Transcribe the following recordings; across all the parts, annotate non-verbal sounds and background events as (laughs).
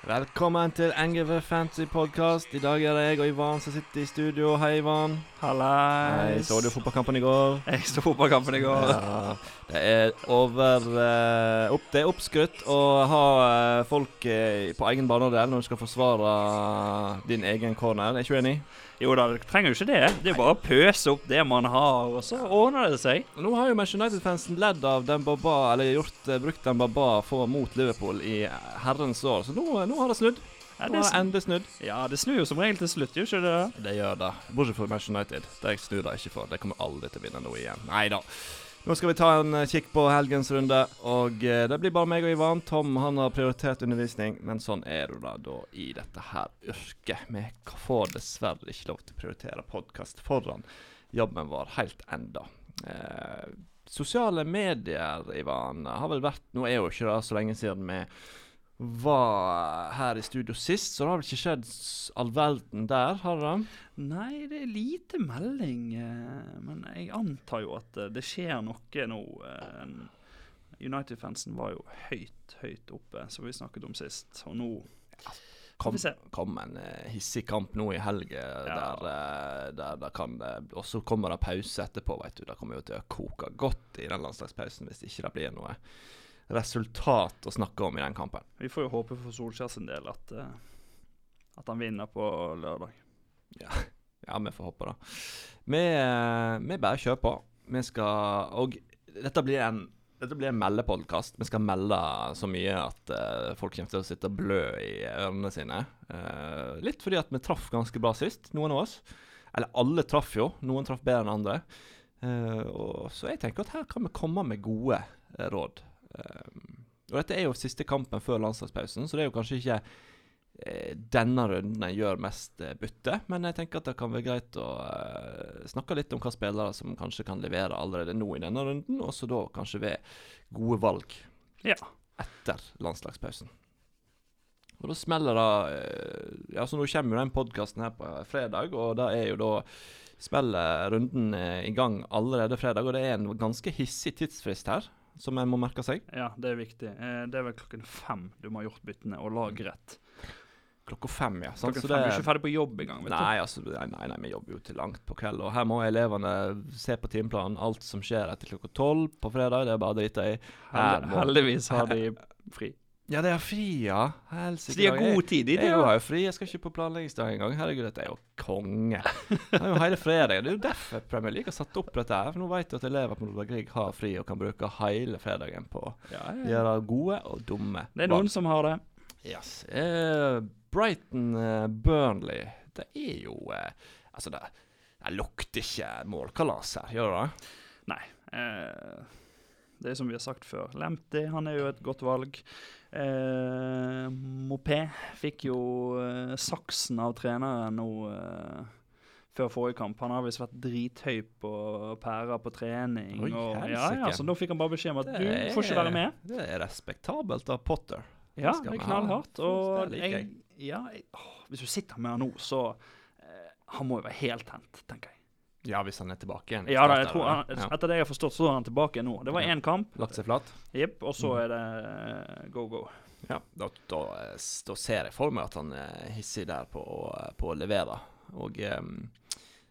Velkommen til NGV Fancy Podcast. I dag er det jeg og Ivan som sitter i studio. Hei, Ivan. Hei, Hallais. Så du fotballkampen i går? Jeg så fotballkampen i går. Ja, det er over uh, opp, Det er oppskrytt å ha uh, folk uh, på egen banedel når du skal forsvare din egen corner. Er ikke du enig? Jo da, dere trenger jo ikke det. Det er bare å pøse opp det man har, og så ordner det seg. Nå har jo Manchester United-fansen ledd av den Baba, eller gjort, eh, brukt den Baba for mot Liverpool i herrens år. Så nå, nå har det snudd. Ja det, har endelig snudd. ja, det snur jo som regel til slutt, gjør ikke det? Det gjør det. Bortsett fra Manchester United. Det snur det ikke for. Det kommer aldri til å vinne noe igjen. Nei da. Nå skal vi ta en eh, kikk på helgens runde, og eh, det blir bare meg og Ivan. Tom han har prioritert undervisning, men sånn er det da, i dette her yrket. Vi får dessverre ikke lov til å prioritere podkast foran jobben vår helt enda. Eh, sosiale medier, Ivan, har vel vært Nå er jo ikke det så lenge siden vi var her i studio sist, så det har vel ikke skjedd all verden der, har det det? Nei, det er lite melding, eh, men jeg antar jo at eh, det skjer noe nå. eh, United-fansen var jo høyt, høyt oppe, som vi snakket om sist, og nå får Kom, kom en hissig kamp nå i helga Ja. der, der det kan eh, Og så kommer det pause etterpå, vet du. Det kommer jo til å koke godt i den landslagspausen hvis ikke det blir noe resultat å snakke om i den kampen. Vi får jo håpe for Solskjær sin del at, eh, at han vinner på lørdag. Ja, (laughs) vi får håpe det. Vi, eh, vi bare kjører på. Vi skal Og dette blir en dette blir en meldepodkast. Vi skal melde så mye at uh, folk kommer til å sitte og blø i ørene sine. Uh, litt fordi at vi traff ganske bra sist, noen av oss. Eller alle traff jo. Noen traff bedre enn andre. Uh, og så jeg tenker at her kan vi komme med gode råd. Eh, og dette er jo siste kampen før landslagspausen, så det er jo kanskje ikke eh, denne runden en gjør mest eh, bytte, men jeg tenker at det kan være greit å eh, snakke litt om hva spillere som kanskje kan levere allerede nå i denne runden, og så da kanskje ved gode valg Ja. etter landslagspausen. Og da smeller det Ja, så nå kommer jo den podkasten her på fredag, og da er jo da spiller runden i gang allerede fredag, og det er en ganske hissig tidsfrist her, som en må merke seg. Ja, det er viktig. Eh, det er vel klokken fem du må ha gjort byttene, og lag rett. Klokka fem, ja. sant? Klokka fem, Du er ikke ferdig på jobb engang. vet Nei, altså, nei, nei, nei, vi jobber jo til langt på kveld. Og her må elevene se på timeplanen. Alt som skjer etter klokka tolv på fredag, det er bare å drite i. du. Heldigvis har de fri. Ja, det er fri, ja. Så de har god tid, de. Jeg, jeg de, har jo fri. Jeg skal ikke på planleggingsdag engang. Herregud, dette er jo konge. Det er jo hele fredagen. Det er jo derfor Premier League har satt opp dette her. For nå vet du at elever på Nordland Grieg har fri og kan bruke hele fredagen på å Ja, ja, gjøre gode og dumme Det er noen som har det. Yes. Eh, Brighton eh, Burnley, det er jo eh, Altså, det, det lukter ikke målkalas her, gjør det? Nei. Eh, det er som vi har sagt før. Lempty, han er jo et godt valg. Eh, Mopé fikk jo eh, saksen av treneren nå eh, før forrige kamp. Han har visst vært drithøy på pærer på trening. Oi, og, ja, ja, så nå fikk han bare beskjed om at Det du får ikke være med. Det er respektabelt av Potter. Ja, det er ha. knallhardt. Og jeg, jeg. ja, jeg, å, hvis du sitter med han nå, så eh, Han må jo være helt tent, tenker jeg. Ja, hvis han er tilbake igjen. Ja da, jeg tror han. Etter det jeg har forstått, så er han tilbake nå. Det var Ja. kamp, Lagt seg flat? jepp, og så Mm. er det eh, go, go. Ja. Da, da, eh, da ser jeg for meg at han er hissig der på, på å levere. Og em,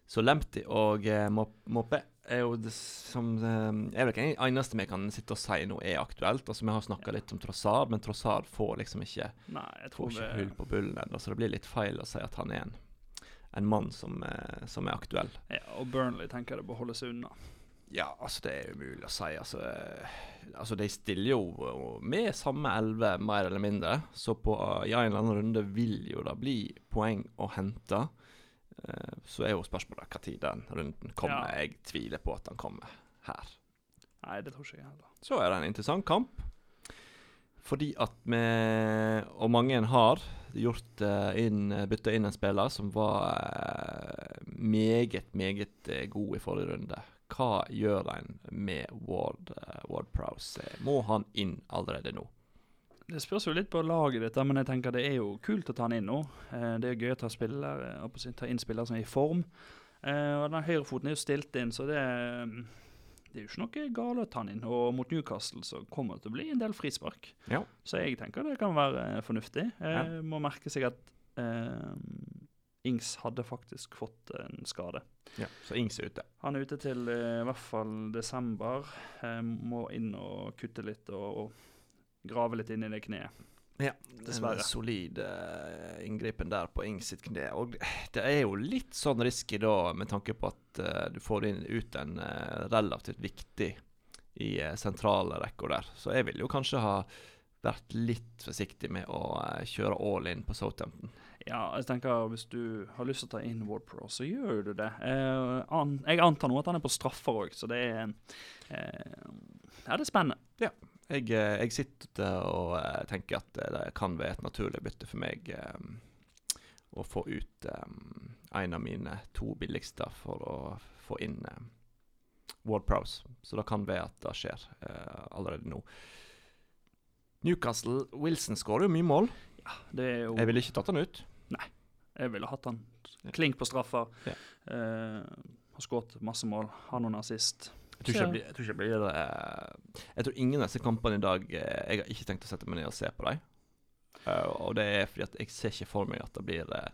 Så Lempty og eh, Moppe er jo det som eh, er vel ikke det eneste vi kan sitte og si nå er aktuelt. Altså Vi har snakka litt om Trossard, men Trossard får liksom ikke Nei, jeg Får ikke hull på bullen ennå, så det blir litt feil å si at han er en, en mann som, eh, som er aktuell. ja, Og Burnley tenker jeg det bør holde seg unna. Ja, altså det er umulig å si. Altså, eh, altså de stiller jo med samme elleve, mer eller mindre. Så på, i en eller annen runde vil jo det bli poeng å hente. Eh, så er jo spørsmålet når den runden kommer. Ja. Jeg tviler på at den kommer her. Nei, det tror ikke jeg heller. Så er det en interessant kamp. Fordi at vi, og mange har, gjort eh, inn, bytta inn en spiller som var eh, meget, meget eh, god i forrige runde. Hva gjør en med Ward, Ward Prowse? Må han inn allerede nå? Det spørs jo litt på laget ditt, men jeg tenker det er jo kult å ta han inn nå. Det er gøy å ta, si, ta inn spillere som er i form. Og den høyrefoten er jo stilt inn, så det, det er jo ikke noe galt å ta han inn. Og mot Newcastle så kommer det til å bli en del frispark. Ja. Så jeg tenker det kan være eh, fornuftig. Ja. Må merke seg at eh, Ings hadde faktisk fått en skade. ja. Så Ings er ute. Han er ute til eh, i hvert fall desember. Eh, må inn og kutte litt og, og grave litt inn i det kneet. Ja, Dessverre. En solid uh, inngripen der på Ings sitt kne. Og det er jo litt sånn risky da, med tanke på at uh, du får inn, ut en uh, relativt viktig i uh, sentrale rekker der. Så jeg ville jo kanskje ha vært litt forsiktig med å kjøre all in på Southampton. Ja, jeg tenker hvis du har lyst til å ta inn Ward Pro, så gjør du det. Eh, an, jeg antar nå at han er på straffer òg, så det er eh, Ja, det er spennende. Jeg, eh, jeg sitter og eh, tenker at eh, det kan være et naturlig bytte for meg um, å få ut um, en av mine to billigste for å få inn um, Ward Prowse. Så det kan være at det skjer uh, allerede nå. Newcastle Wilson skårer jo mye mål. Det er jo Jeg ville ikke tatt han ut. Nei, Jeg ville hatt han klink på straffer. Ja. Uh, har skåret masse mål. Har noen assist. Jeg tror blir, jeg tror, ikke jeg, blir det. jeg tror ingen av disse kampene i dag eh, Jeg har ikke tenkt å sette meg ned og se på dem. Eh, og det er fordi at jeg ser ikke for meg at det blir eh,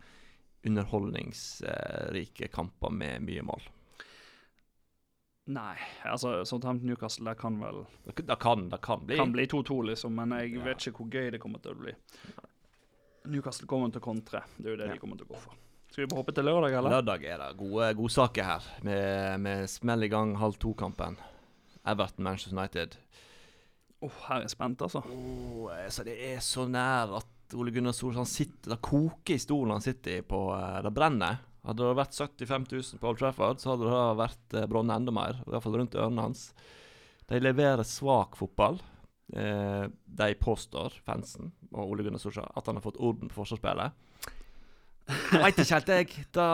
underholdningsrike kamper med mye mål. Nei, altså Southampton Newcastle det kan vel Det, det, kan, det kan bli. Kan bli 2-2, liksom, men jeg Ja. vet ikke hvor gøy det kommer til å bli. Newcastle kommer til å kontre. Det er jo det Ja. de kommer til å gå for. Skal vi hoppe til lørdag, eller? Lørdag er det gode godsaker her, med, med smell i gang halv to-kampen. Everton Manchester United. Åh, her er jeg spent, altså. Oh, altså, det er så nær at Ole Gunnar Solskjær sitter Det koker i stolen han sitter i på eh, Det brenner. Hadde det vært 75 000 på Old Trafford, så hadde det vært eh, brenne enda mer. I hvert fall rundt ørene hans. De leverer svak fotball. Eh, de påstår, fansen og Ole Gunnar Solskjær, at han har fått orden på forsvarsspillet. Jeg veit ikke helt, jeg. Det,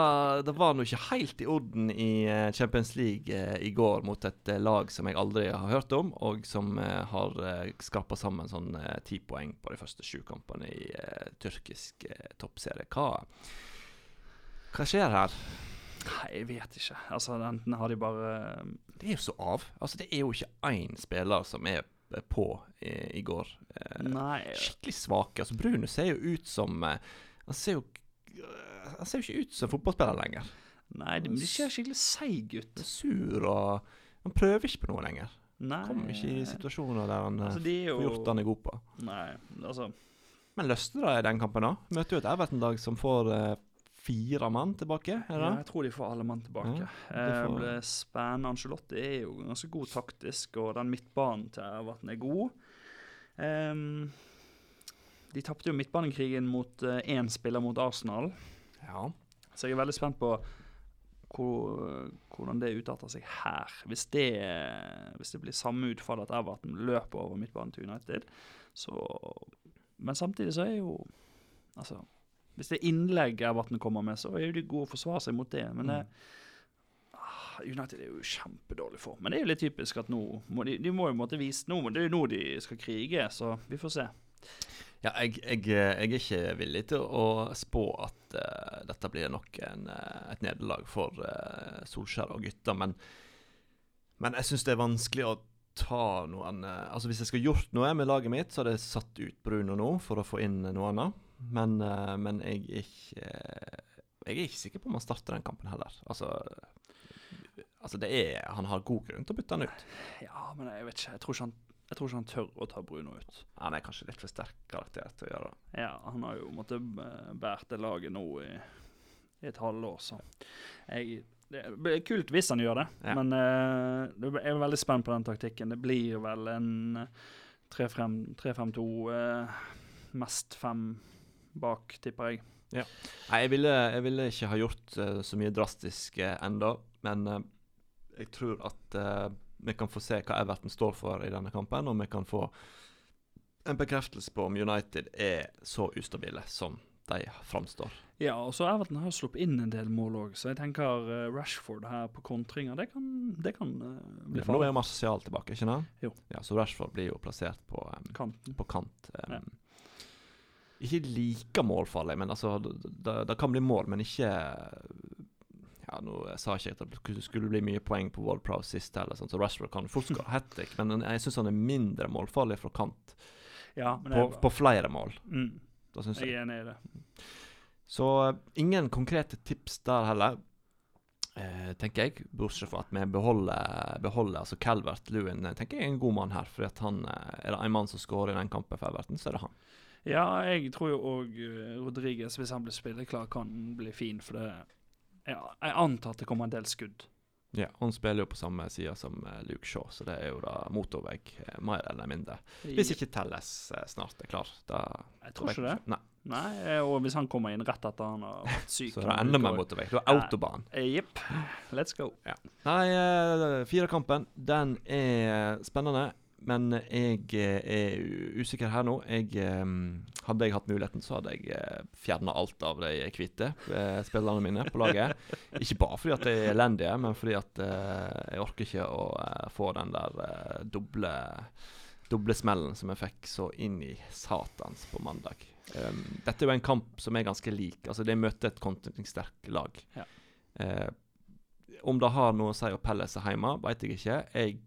det var nå ikke helt i orden i eh, Champions League eh, i går mot et eh, lag som jeg aldri har hørt om, og som har skrapa sammen sånn ti poeng på de første sju kampene i tyrkisk toppserie. Hva, hva skjer her? Nei, jeg vet ikke. Altså, Enten har de bare Det er jo så av. Altså, det er jo ikke én spiller som er på i, i går. Nei. skikkelig svake. Altså, Brune ser jo ut som Han ser jo Han ser jo ikke ut som fotballspiller lenger. Nei, det de ser skikkelig seig ut. Sur og Han prøver ikke på noe lenger. Nei. Kommer ikke i situasjoner der han eh, Altså, de jo får gjort det han er god på. Nei, altså Men løste det i den kampen, da? Møter jo et Everton-lag som får eh, fire mann tilbake. Er det ja. Jeg tror de får alle mann tilbake. Ja, det det får- blir spennende. Angelotti er jo ganske god taktisk, og den midtbanen til Everton er god. Ehm, de tapte jo midtbanekrigen mot én spiller mot Arsenal, Ja. så jeg er veldig spent på hvor, hvordan det utarter seg her. Hvis det, hvis det blir samme utfall at Everton løper over midtbanen til United, så Men samtidig så er jo Altså, hvis det er innlegg Everton kommer med, så er jo de gode å forsvare seg mot det. Men det, ah, United er jo kjempedårlig for. Men det er jo litt typisk at nå må de, de må jo måtte vise nå, Det er jo nå de skal krige, så vi får se. Ja, jeg, jeg, jeg er ikke villig til å spå at uh, dette blir nok en, eh, et nederlag for uh, Solskjær og gutta, men, men jeg syns det er vanskelig å ta noen annet Altså Hvis jeg skulle gjort noe med laget mitt, så hadde jeg satt ut Bruno nå for å få inn noe annet. Men, uh, men jeg er ikke Jeg er ikke sikker på om han starter den kampen heller. Altså, altså det er Han har god grunn til å bytte han ut. Ja, men jeg vet ikke. Jeg tror ikke han, jeg tror ikke han tør å ta Bruno ut. Han er kanskje litt for sterk karakter til å gjøre det. Ja, han har jo måttet bære bært det laget nå i, i et halvår, så jeg, Det blir kult hvis han gjør det, Ja. men uh, jeg er veldig spent på den taktikken. Det blir vel en eh, 3-5-2, uh, mest fem bak, tipper jeg. Nei, jeg ville, jeg ville ikke ha gjort uh, så mye drastisk uh, enda, men uh, jeg tror at eh, vi kan få se hva Everton står for i denne kampen, og vi kan få en bekreftelse på om United er så ustabile som de framstår. Ja, og så Everton har sluppet inn en del mål òg, så jeg tenker eh, Rashford her på kontringer, det kan, det kan eh, bli farlig. nå er. Martial tilbake, ikke sant? Jo. Ja, så Rashford blir jo plassert på, um, Kanten. på kant. um, Ja. Ikke like målfarlig, men altså Det det kan bli mål, men ikke ja, Nå sa jeg ikke at det skulle bli mye poeng på World Pro sist, heller, sånn, så Rashford kan fort skåre hat trick, men jeg syns han er mindre målfarlig fra kant. Ja, men På, på flere mål. mm, Da syns jeg. Jeg er enig i det. Så eh, ingen konkrete tips der heller, eh, tenker jeg. Bortsett fra at vi beholder, beholder altså Calvert Lewin tenker jeg er en god mann her. For han, eh, Er det en mann som skårer i den kampen for Everton, så er det han. Ja, jeg tror jo òg Rodriguez, hvis han blir spilleklar, kan bli fin, for det ja, Jeg antar at det kommer en del skudd. Ja, Han spiller jo på samme side som eh, Luke Shaw, så det er jo da motorvei, eh, mer eller mindre. Hvis ikke Telles eh, snart er klar. Da Jeg tror ikke det. Nei, Nei, og hvis han kommer inn rett etter han har vært syk (laughs) så er det enda mer motorvei. Du har autobahn. Jepp. Let's go. Nei, eh, firekampen, den er spennende. Men jeg eh, er usikker her nå. Jeg, eh, hadde jeg hatt muligheten, så hadde jeg uh, fjerna alt av de hvite eh, spillerne mine på laget. (laughs) Ikke bare fordi at de er elendige, men fordi at eh, jeg orker ikke å eh, få den der eh, doble doble smellen som jeg fikk så inn i satans på mandag. Um, dette er jo en kamp som er ganske lik. Altså, De møter et kontringssterkt lag. Ja. Eh, om det har noe å si å pelle seg hjemme, vet jeg ikke. Jeg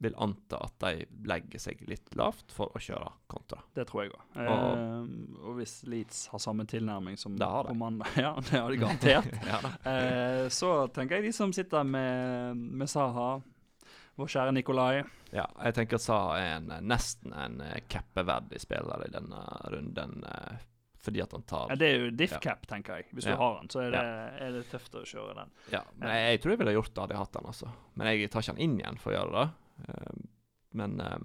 vil anta at de legger seg litt lavt for å kjøre kontra. Det tror jeg òg. Og- Eh, og hvis Leeds har samme tilnærming som Det har de. på mandag, (laughs) ja, det har de garantert, (laughs) ja, eh, så tenker jeg de som sitter med, med Saha, vår kjære Nikolai ja, jeg tenker Saha er en, nesten en eh, cappeverdig spiller i denne runden. eh, fordi at han tar ja, Det er jo diff cap, tenker jeg. Hvis Ja. du har den, så er det, er det tøft å kjøre den. Ja, men jeg, jeg tror jeg ville gjort det hadde jeg hatt den, altså. Men jeg tar ikke den inn igjen for å gjøre det. Eh, men eh,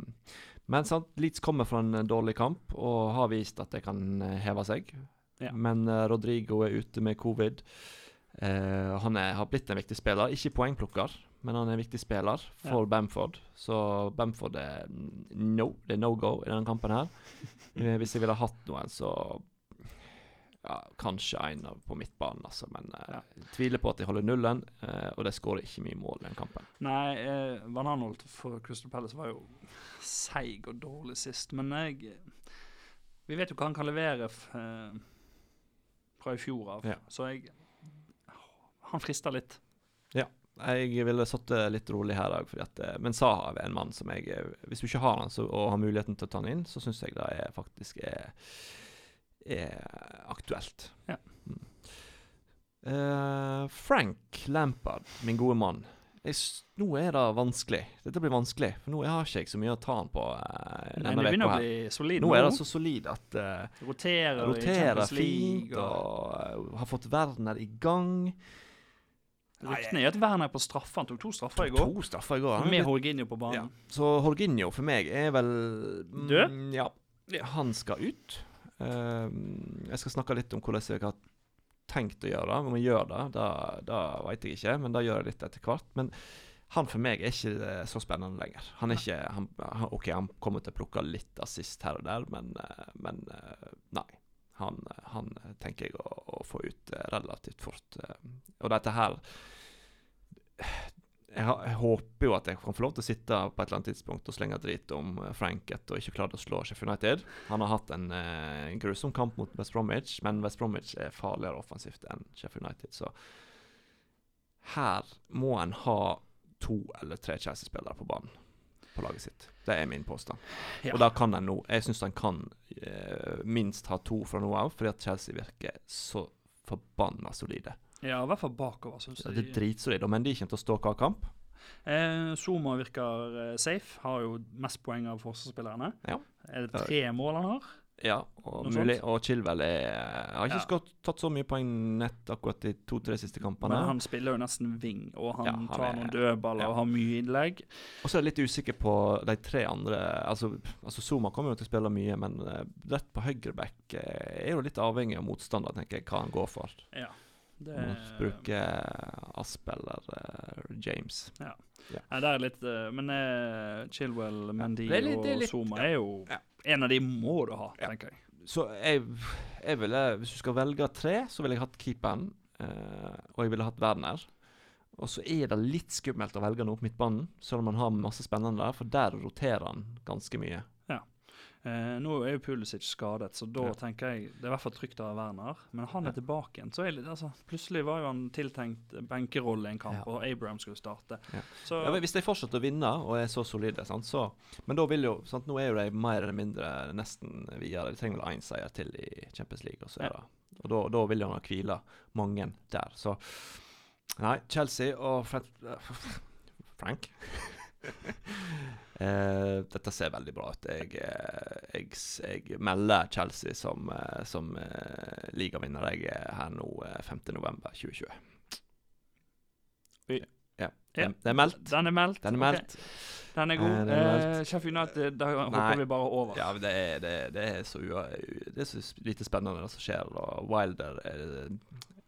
men sant, Leeds kommer fra en eh, dårlig kamp og har vist at de kan eh, heve seg. Ja. Men eh, Rodrigo er ute med covid. Uh, han er, har blitt en viktig spiller. Ikke poengplukker, men han er en viktig spiller for Bamford. Så Bamford er no, det er no go i denne kampen her. (laughs) Hvis jeg ville hatt noen, så ja, kanskje en av på midtbanen, altså. Men eh, tviler på at de holder nullen, eh, og de skårer ikke mye mål i den kampen. Nei, eh, Van Arnold for Crystal Palace var jo seig og dårlig sist, men jeg Vi vet jo hva han kan levere eh, fra i fjor av, Ja. så jeg Han frister litt. Ja. Jeg ville sittet litt rolig her òg, men Saha er en mann som jeg eh, Hvis du ikke har han så, og har muligheten til å ta han inn, så syns jeg det er faktisk er, er aktuelt. Ja. Mm. Eh, Frank Lampard, min gode mann. Jeg, nå er det vanskelig. Dette blir vanskelig, for nå har ikke jeg så mye å ta han på. eh, Men det begynner å bli solid Nå er det så solid at uh, Roterer, roterer fint og eh, har fått Werner i gang. Ryktene er at Werner er på straffe. Han tok to straffer i går. To straffer i går. Med blitt- på banen. Ja. Så horginio for meg er vel mm, Død? Ja. Han skal ut. Ehm, jeg skal snakke litt om hvordan jeg har tenkt å gjøre det. Om jeg gjør det, da, det vet jeg ikke, men da gjør jeg litt etter hvert. Men han for meg er ikke eh, så spennende lenger. Han er ikke han, OK, han kommer til å plukke litt assist her og der, men, eh, men eh, nei. Han, han tenker jeg å, å få ut relativt fort. Og dette her jeg, jeg håper jo at jeg kan få lov til å sitte på et eller annet tidspunkt og slenge drit om eh, Frank etter å ikke klare å slå Sheffield United. Han har hatt en eh, grusom kamp mot West Bromwich, men West Bromwich er farligere offensivt enn Sheffield United. Så her må en ha to eller tre Chelsea-spillere på banen på laget sitt. Det er min påstand. Ja. Og da kan en nå Jeg syns en kan eh, minst ha to fra nå av, fordi at Chelsea virker så forbanna solide. Ja, i hvert fall bakover, syns Det er dritsolid. Men de kommer til å stå hver kamp. Eh, Zuma virker eh, safe. Har jo mest poeng av forsvarsspillerne. Ja. Er det tre mål han har? Ja, og, mulig, og Chilwell er, har ikke Ja. skott, tatt så mye poeng nett akkurat de to-tre siste kampene. Men han spiller jo nesten wing, og han, Ja, han tar er- noen dødballer ja. og har mye innlegg. Og så er jeg litt usikker på de tre andre Altså, altså Zuma kommer jo til å spille mye, men eh, rett på høyreback eh, er jo litt avhengig av motstander, tenker jeg, hva han går for. Ja. Det, Må bruke Asp eller uh, James. Nei, det er litt uh, Men uh, Chilwell, Mendy er litt- og Zuma ja. er jo Ja. En av de må du ha, Ja. tenker jeg. Så jeg, jeg ville Hvis du skal velge tre, så ville jeg hatt keeperen. eh, og jeg ville hatt Werner. Og så er det litt skummelt å velge noe på midtbanen, selv om man har masse spennende der, for der roterer han ganske mye. Eh, nå er jo Pulisic skadet, så da Ja. tenker jeg det er i hvert fall trygt å ha Werner. Men han er tilbake igjen. så jeg altså, Plutselig var jo han tiltenkt benkerolle i en kamp, Ja. og Abraham skulle starte. Ja. Så Ja, hvis de fortsetter å vinne og er så solide, sant, så Men da vil jo sant, Nå er jo de mer eller mindre nesten videre. De trenger vel én seier til i Champions League. Og, så Ja. og da, da vil han hvile mange der. Så Nei, Chelsea og Fred, Frank (laughs) eh, Dette ser veldig bra ut. Jeg, eh, jeg, jeg melder Chelsea som, eh, som eh, ligavinner jeg er her nå eh, 5.11.2020. Oi. Ja, Ja. det, det er meldt. Den er meldt. Den er meldt. meldt. Den er Eh, god. Eh, Sheffield United, da hopper vi bare over. Ja, det er, det, det er så Det er så lite spennende det som skjer. Og Wilder er,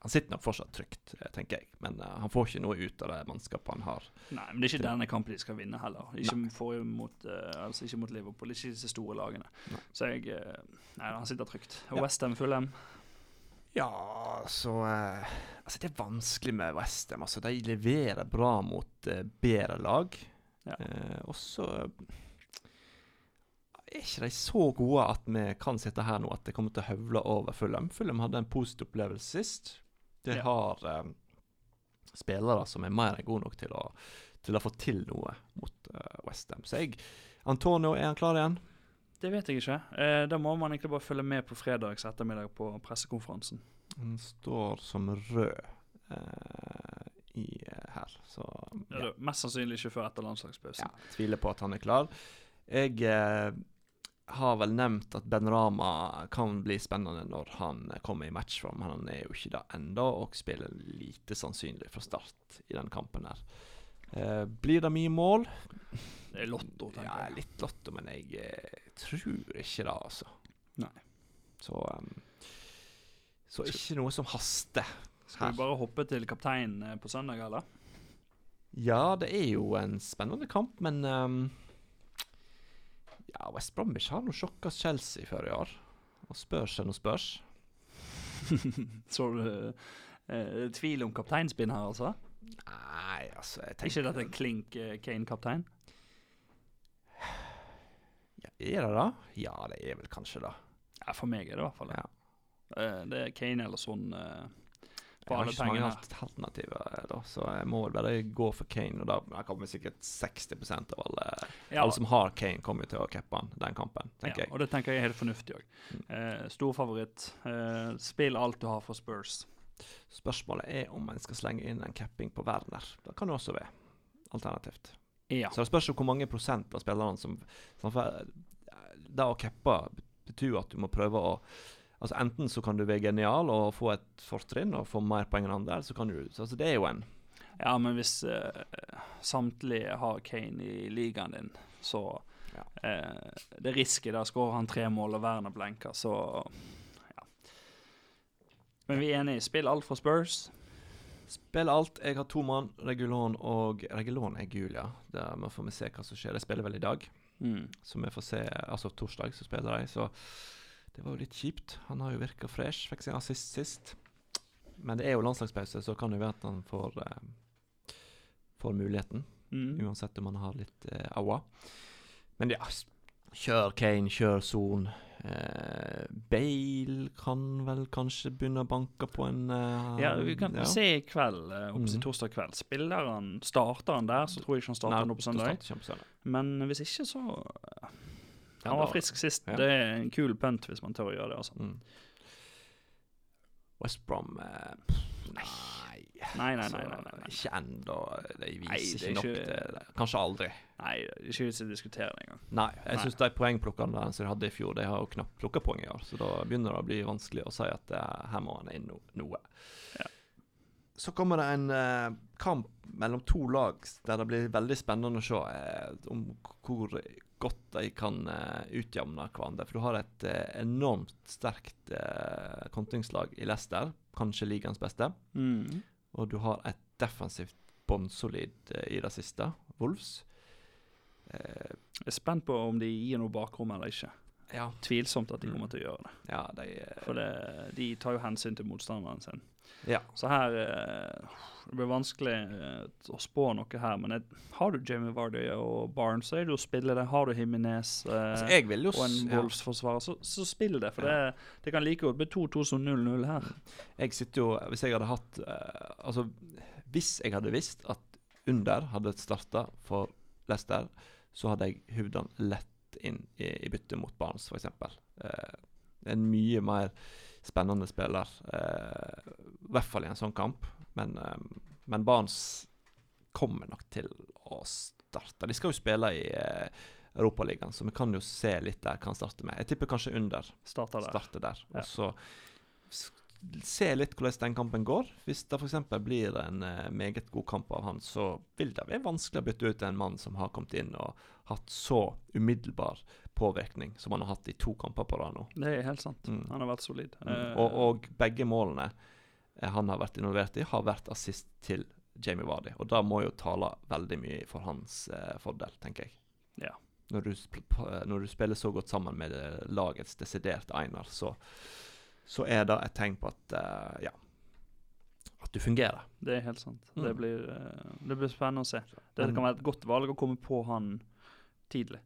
Han sitter nok fortsatt trygt, eh, tenker jeg. Men uh, han får ikke noe ut av det mannskapet han har. Nei, men det er ikke denne kampen de skal vinne heller. Ikke, mot, uh, altså ikke mot Liverpool, ikke disse store lagene. Nei. Så jeg uh, Nei, han sitter trygt. Og Ja. Westham Fulham Ja, så Altså, det er vanskelig med Westham. Altså, de leverer bra mot bedre lag. Ja. Og så er ikke de så gode at vi kan sitte her nå at det kommer til å høvle over Fulham. Fulham hadde en positiv opplevelse sist. De Ja. har eh, spillere som er mer enn gode nok til å, til å få til noe mot uh, Westham. Så jeg Antonio, er han klar igjen? Det vet jeg ikke. Eh, da må man egentlig bare følge med på fredags ettermiddag på pressekonferansen. Han står som rød eh, i, eh, her, så Ja. da, Mest sannsynlig ikke før etter landslagspausen. Ja, tviler på at han er klar. Jeg eh, har vel nevnt at Ben Rama kan bli spennende når han kommer i matchform, han er jo ikke det ennå, og spiller lite sannsynlig fra start i den kampen her. Eh, blir det mye mål? Det er lotto, tenker jeg. Ja, litt lotto, men jeg eh, tror ikke det, altså. Nei. Så um, Så ikke noe som haster. Skal vi bare hoppe til kapteinen eh, på søndag, eller? Ja, det er jo en spennende kamp, men ehm, Ja, West Bromwich har nå sjokka Chelsea før i år. Og spørs er nå spørs. (laughs) Så du eh, tvil om kapteinspinn her, altså? Nei, altså jeg Ikke tenker dette klink eh, Kane-kaptein? ja, Er det det? Ja, det er vel kanskje det. Ja, for meg er det i hvert fall det. Ja. Eh, det er Kane eller sånn eh, Jeg har alle ikke så mange pengene. alternativer, eh, da, så jeg må vel bare gå for Kane. Og da da kommer sikkert 60% av alle, Ja, alle som har Kane, kommer jo til å cappe han den kampen, tenker ja, jeg. og det tenker jeg er helt fornuftig òg. Eh, stor favoritt. Eh, spill alt du har for Spurs. Spørsmålet er om en skal slenge inn en capping på Werner. Det kan jo også være alternativt. Ja. Så det spørs jo hvor mange prosent av spillerne som, som får- Det å cappe betyr jo at du må prøve å Altså Enten så kan du være genial og få et fortrinn og få mer poeng enn andre, eller så kan du så, altså Det er jo en ja, men hvis uh, samtlige har Kane i ligaen din, så Ja. uh, Det er risky. Da skårer han tre mål og Werner blenker, så ja. Men vi er enige. Spill alt for Spurs. Spill alt. Jeg har to mann, Regulon og Regulon er gul, ja. Der må får vi se hva som skjer. De spiller vel i dag, Mm. så vi får se Altså torsdag så spiller de, så det var jo litt kjipt. Han har jo virka fresh, fikk sin assist sist. Men det er jo landslagspause, så kan det være at han får eh, Får muligheten. Mm. Uansett om han har litt eh, aua. Men ja, kjør Kane, kjør Son. Eh, Bale kan vel kanskje begynne å banke på en eh, Ja, vi kan ja. se i kveld, eh, opp til Mhm. torsdag kveld. Spiller han, Starter han der, så tror jeg ikke han starter Nei, nå på da søndag. Men hvis ikke, så Ja, Han var frisk sist. ja. Det er en kul punt hvis man tør å gjøre det. altså. Mm. West Brom eh, Nei. Nei, nei, altså, nei. nei, nei, nei. Ikke ennå. De viser Nei, ikke nok ikke- til det. Kanskje aldri. Nei, det er ikke vits i å diskutere det engang. Nei, jeg syns de poengplukkerne som de hadde i fjor, de har jo knapt plukka poeng i år. Så da begynner det å bli vanskelig å si at eh, her må han inn no noe. Ja. Så kommer det en eh, kamp mellom to lag der det blir veldig spennende å se eh, om hvor godt de kan eh, utjevne hverandre. For du har et eh, enormt sterkt eh, kontringslag i Leicester, kanskje ligaens beste. Mm. Og du har et defensivt bunnsolid i det siste, Wolves. Jeg er spent på om de gir noe bakrom eller ikke. Ja, tvilsomt at de Mm. kommer til å gjøre det. ja de eh, For det, de tar jo hensyn til motstanderen sin. Ja. Så her eh, Det blir vanskelig eh, å spå noe her, men jeg, har du Jamie Vardy og Barnes, så er det å spille det. Har du Himinez eh, Altså, og en. Wolves-forsvarer, så, så spill det. For det, det kan like godt bli 2-2 som 0-0 her. Jeg sitter jo Hvis jeg hadde hatt Altså, hvis jeg hadde visst at under hadde starta for Leicester, så hadde jeg hivd han lett inn i, i bytte mot Barnes, f.eks. Eh, en mye mer spennende spiller, eh, i hvert fall i en sånn kamp. Men, eh, men Barnes kommer nok til å starte. De skal jo spille i eh, Europaligaen, så vi kan jo se litt der hva han starter med. Jeg tipper kanskje under Starter der. starte der. Ja. Og så se litt hvordan den kampen går. Hvis det f.eks. blir en eh, meget god kamp av han, så vil det være vanskelig å bytte ut en mann som har kommet inn og hatt så umiddelbar påvirkning som han har hatt i to kamper på rad nå. Det er helt sant. Mm. Han har vært solid. Mm. Eh, Og, og begge målene eh, han har vært involvert i, har vært assist til Jamie Vardy. Og det må jo tale veldig mye for hans eh, fordel, tenker jeg. Ja. Når du, når du spiller så godt sammen med eh, lagets desidert einer, så, så er det et tegn på at eh, ja, at du fungerer. Det er helt sant. Mm. Det, blir, eh, det blir spennende å se. Det kan være et godt valg å komme på han tidlig.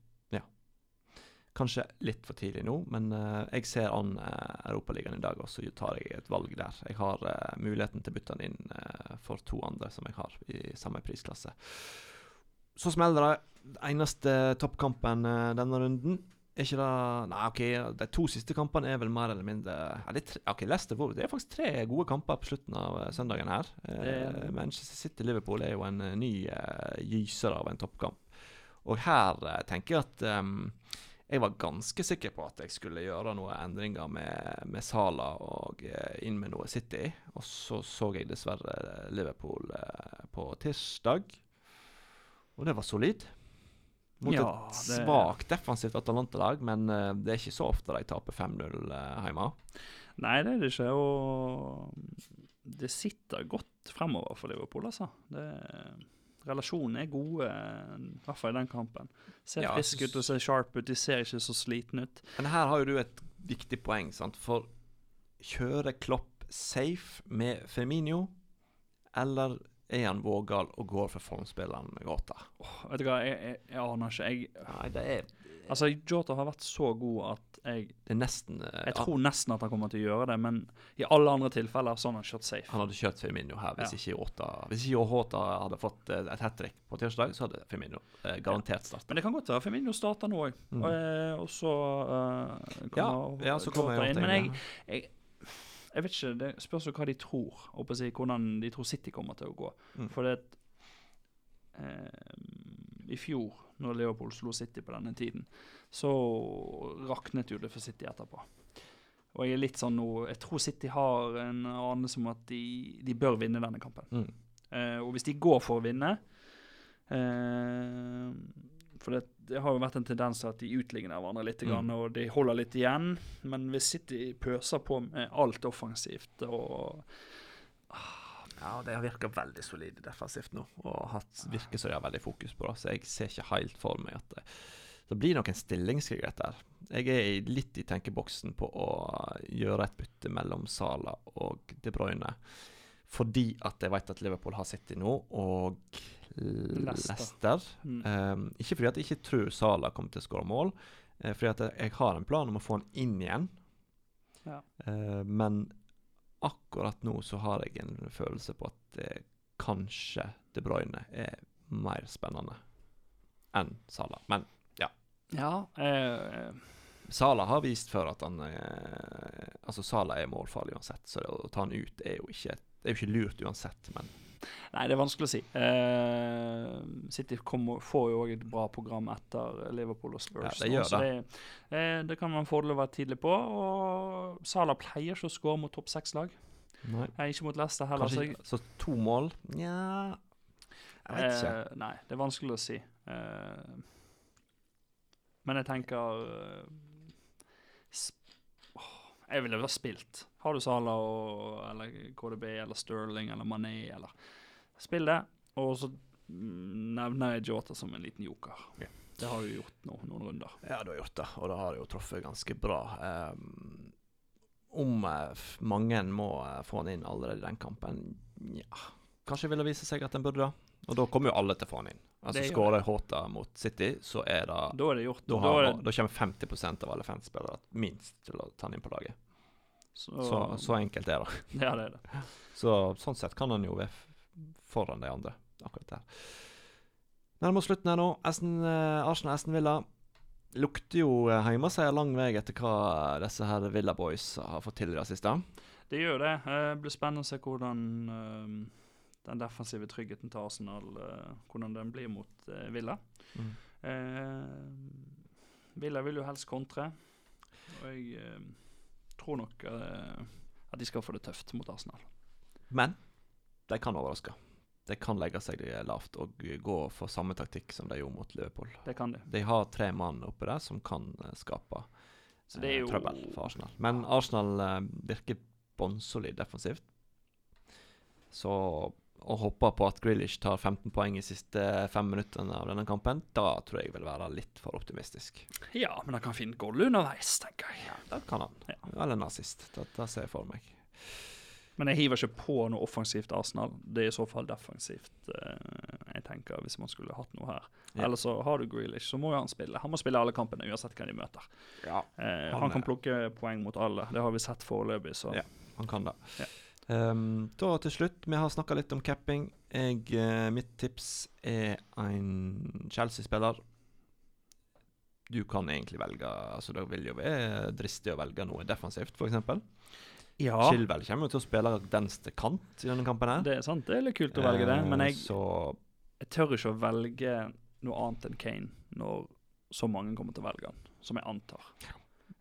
Kanskje litt for tidlig nå, men uh, jeg ser an uh, Europaligaen i dag, og så tar jeg et valg der. Jeg har uh, muligheten til å bytte den inn uh, for to andre som jeg har i samme prisklasse. Så smeller det. Eneste toppkampen denne runden. Er ikke det Nei, OK, de to siste kampene er vel mer eller mindre ja, det, er tre, ok, Leicester det er faktisk tre gode kamper på slutten av søndagen her. Eh, er- Manchester City-Liverpool er jo en ny eh, gyser av en toppkamp. Og her eh, tenker jeg at um, jeg var ganske sikker på at jeg skulle gjøre noen endringer med, med Sala og eh, inn med noe City. Og så så jeg dessverre eh, Liverpool på tirsdag, og det var solid. Mot Ja, et det- svakt defensivt Atalanta-lag, men det er ikke så ofte de taper 5-0 eh, hjemme. Nei, det er det ikke. Og det sitter godt fremover for Liverpool, altså. Det, relasjonene er gode, i hvert fall i den kampen. Ser Ja, friske ut og ser sharp ut. De ser ikke så slitne ut. Men her har jo du et viktig poeng, sant? For kjører Klopp safe med Firmino, eller er han vågal og går for formspilleren Gota? Oh, vet du hva, jeg, jeg, jeg aner ikke. Jeg, Nei, det er altså, Jota har vært så god at jeg, Det er nesten eh, jeg tror nesten at han kommer til å gjøre det, men i alle andre tilfeller så har han kjørt safe. Han hadde kjørt Firmino her hvis Ja. ikke Jota Hvis ikke Jota hadde fått eh, et hat trick på tirsdag, så hadde Firmino eh, garantert starta. Men det kan godt være Firmino starter nå òg, Mm. og, og så uh, Ja, ja, så kommer Jota inn. Men jeg, jeg vet ikke, det spørs jo hva de tror, og på å si, hvordan de tror City kommer til å gå. Mm. For det eh, I fjor, når Liverpool slo City på denne tiden, så raknet jo det for City etterpå. Og jeg er litt sånn nå Jeg tror City har en anelse om at de, de bør vinne denne kampen. Mm. Eh, og hvis de går for å vinne eh, For det, det har jo vært en tendens til at de utligner hverandre litt, Mm. grann, og de holder litt igjen. Men hvis City pøser på med alt offensivt og Ja, det har virka veldig solide defensivt nå, og hatt, virker som de har veldig fokus på det. Så jeg ser ikke helt for meg at det, det blir noen stillingskrig der. Jeg er litt i tenkeboksen på å gjøre et bytte mellom Sala og De Bruyne. Fordi at jeg vet at Liverpool har City nå, og Leicester. Leicester. mm. Um, ikke fordi at jeg ikke tror Sala kommer til å skåre mål, uh, fordi at jeg, har en plan om å få han inn igjen. Ja. Uh, men akkurat nå så har jeg en følelse på at uh, kanskje De Bruyne er mer spennende enn Sala. Men Ja. Eh, Sala har vist før at han eh, Altså, Sala er målfarlig uansett, så å ta han ut er jo ikke, det er jo ikke lurt uansett, men nei, det er vanskelig å si. Uh, City kommer, får jo òg et bra program etter Liverpool og Spurs. Ja, det gjør så det. uh, det kan være en fordel å være tidlig på. Og Sala pleier ikke å skåre mot topp seks-lag. nei. Ikke mot Leicester heller. så Kanskje jeg- Så to mål Nja Jeg vet ikke. Uh, nei, det er vanskelig å si. Men jeg tenker åh, Jeg ville ha spilt. Har du Sala og, eller KDB eller Sterling eller Mané eller Spill det, og så nevner jeg Jota som en liten joker. Det har du gjort nå, noen runder. Ja, du har gjort det, og det har jo truffet ganske bra. Um, om uh, mange må uh, få han inn allerede i den kampen, ja Kanskje vil det vise seg at en burde det. Og da kommer jo alle til å få han inn. Altså Skårer Håta mot City, så er det Da er det gjort. Da, Da har, da, det, kommer 50% av alle fanspillere minst til å ta han inn på laget. så, Så, så enkelt er det. (laughs) Ja, det er det. Så sånn sett kan han jo være foran de andre akkurat der. Nærmer oss slutten her nå. Esten, eh, Arsenal Esten Villa lukter jo eh, hjemmeseier lang vei etter hva disse her Villa Boys har fått til i det siste. Det gjør det. Eh, Det blir spennende å se hvordan den defensive tryggheten til Arsenal eh, Hvordan den blir mot eh, Villa. Mm. Eh, Villa vil jo helst kontre, og jeg tror nok at de skal få det tøft mot Arsenal. Men de kan overraske. De kan legge seg lavt og gå for samme taktikk som de gjorde mot Liverpool. Det kan de. De har tre mann oppe der som kan skape Så det eh, jo trøbbel for Arsenal. Men Arsenal eh, virker bånnsolid defensivt. Så å hopper på at Grealish tar 15 poeng i siste fem minuttene av denne kampen, da tror jeg vil være litt for optimistisk. Ja, men han kan finne goal underveis, tenker jeg. Ja, Det kan han. Ja. Eller nazist. Det, det ser jeg for meg. Men jeg hiver ikke på noe offensivt Arsenal. Det er i så fall defensivt, eh, jeg tenker, hvis man skulle hatt noe her. Ja. Eller så har du Grealish, så må jo han spille. Han må spille alle kampene, uansett hvem de møter. Ja. Eh, Han han, kan plukke poeng mot alle. Det har vi sett foreløpig, så Ja. Han kan det. Ja. Ehm, da til slutt, vi har snakka litt om capping. Jeg, uh, mitt tips er en Chelsea-spiller. Du kan egentlig velge altså Det vil jo være dristig å velge noe defensivt, f.eks. Ja, Chilwell kommer jo til å spille venstre kant i denne kampen. her det er sant. Det er litt kult å velge det, men Eh, jeg, Så jeg tør ikke å velge noe annet enn Kane når så mange kommer til å velge han, som jeg antar.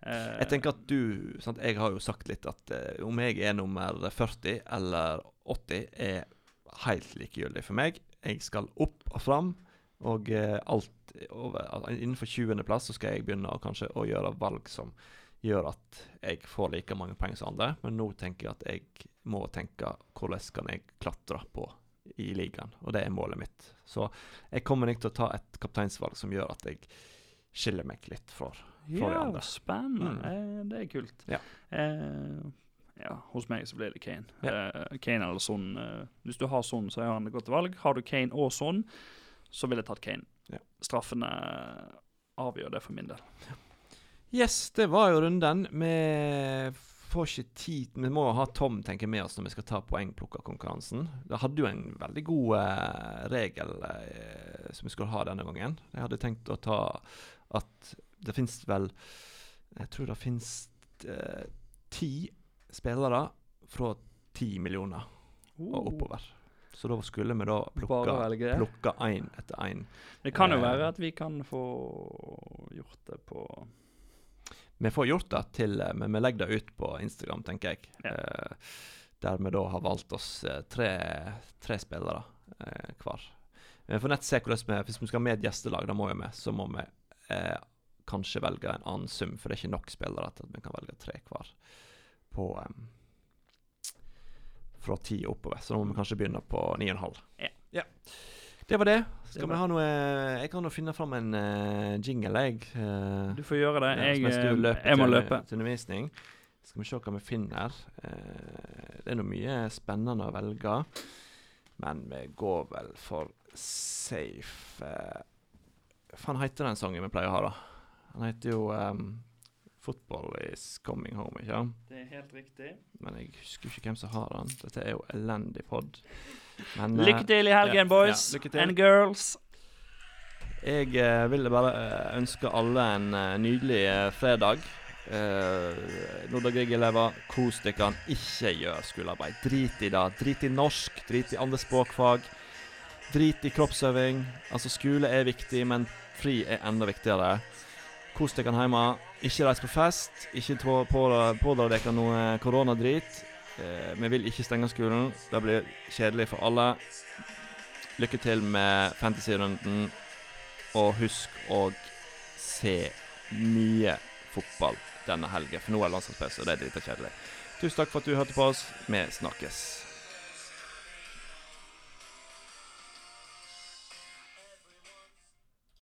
Eh, jeg tenker at du sant, Jeg har jo sagt litt at eh, om jeg er nummer 40 eller 80, er helt likegyldig for meg. Jeg skal opp og fram, og eh, alt over, innenfor 20.-plass så skal jeg begynne å, kanskje, å gjøre valg som gjør at jeg får like mange poeng som andre. Men nå tenker jeg at jeg må tenke hvordan kan jeg klatre på i ligaen, og det er målet mitt. Så jeg kommer nok til å ta et kapteinsvalg som gjør at jeg skiller meg litt fra fra de ja, andre. spennende. Mm. Eh, det er kult. Ja. Eh, ja, hos meg så blir det Kane. Ja. Eh, Kane eller Son. Eh, hvis du har Son, så har han et godt valg. Har du Kane og Son, så ville jeg tatt Kane. Ja. Straffene avgjør det for min del. Yes, det var jo runden. Vi får ikke tid Vi må ha Tom tenke med oss når vi skal ta poengplukkerkonkurransen. Det hadde jo en veldig god eh, regel eh, som vi skulle ha denne gangen. Jeg hadde tenkt å ta at det fins vel Jeg tror det fins eh, ti spillere fra ti millioner og oppover. Så da skulle vi da plukke én etter én. Det kan jo Eh. være at vi kan få gjort det på Vi får gjort det til eh, Men vi legger det ut på Instagram, tenker jeg. Ja. Eh, der vi da har valgt oss eh, tre, tre spillere eh, hver. Vi får nett se hvordan vi Hvis vi skal ha med et gjestelag, da må vi med, så må vi eh, kanskje velge en annen sum, for det er ikke nok spillere til at vi kan velge tre hver på em, fra ti oppover. Så da må vi kanskje begynne på ni og en halv. Ja. Det var det. Skal Det vi ha noe Jeg kan jo finne fram en uh, jingle, jeg. Uh, Du får gjøre det. Jeg, Jeg, eh, jeg må til, løpe. til undervisning. Skal vi se hva vi finner. Uh, det er nå mye spennende å velge. Men vi går vel for safe Hva faen heter den sangen vi pleier å ha, da? Den heter jo um, 'Football Is Coming Home', ikke sant? Det er helt riktig. Men jeg husker ikke hvem som har den. Dette er jo elendig pod. Men eh, Lykke til i helgen, ja, boys ja, and girls. Jeg uh, ville bare eh, ønske alle en uh, nydelig eh, fredag. Uh, Nordag Grieg-elever, kos dere. Ikke gjør skolearbeid. Drit i det. Drit i norsk, drit i andre språkfag. Drit i kroppsøving. Altså, skole er viktig, men fri er enda viktigere. Kos dere hjemme. Ikke reis på fest. Ikke på- på- pådra dere noe koronadrit. Eh, vi vil ikke stenge skolen. Det blir kjedelig for alle. Lykke til med fantasyrunden. Og husk å se mye fotball denne helgen, for nå er landslagspause, og det er litt kjedelig. Tusen takk for at du hørte på oss. Vi snakkes.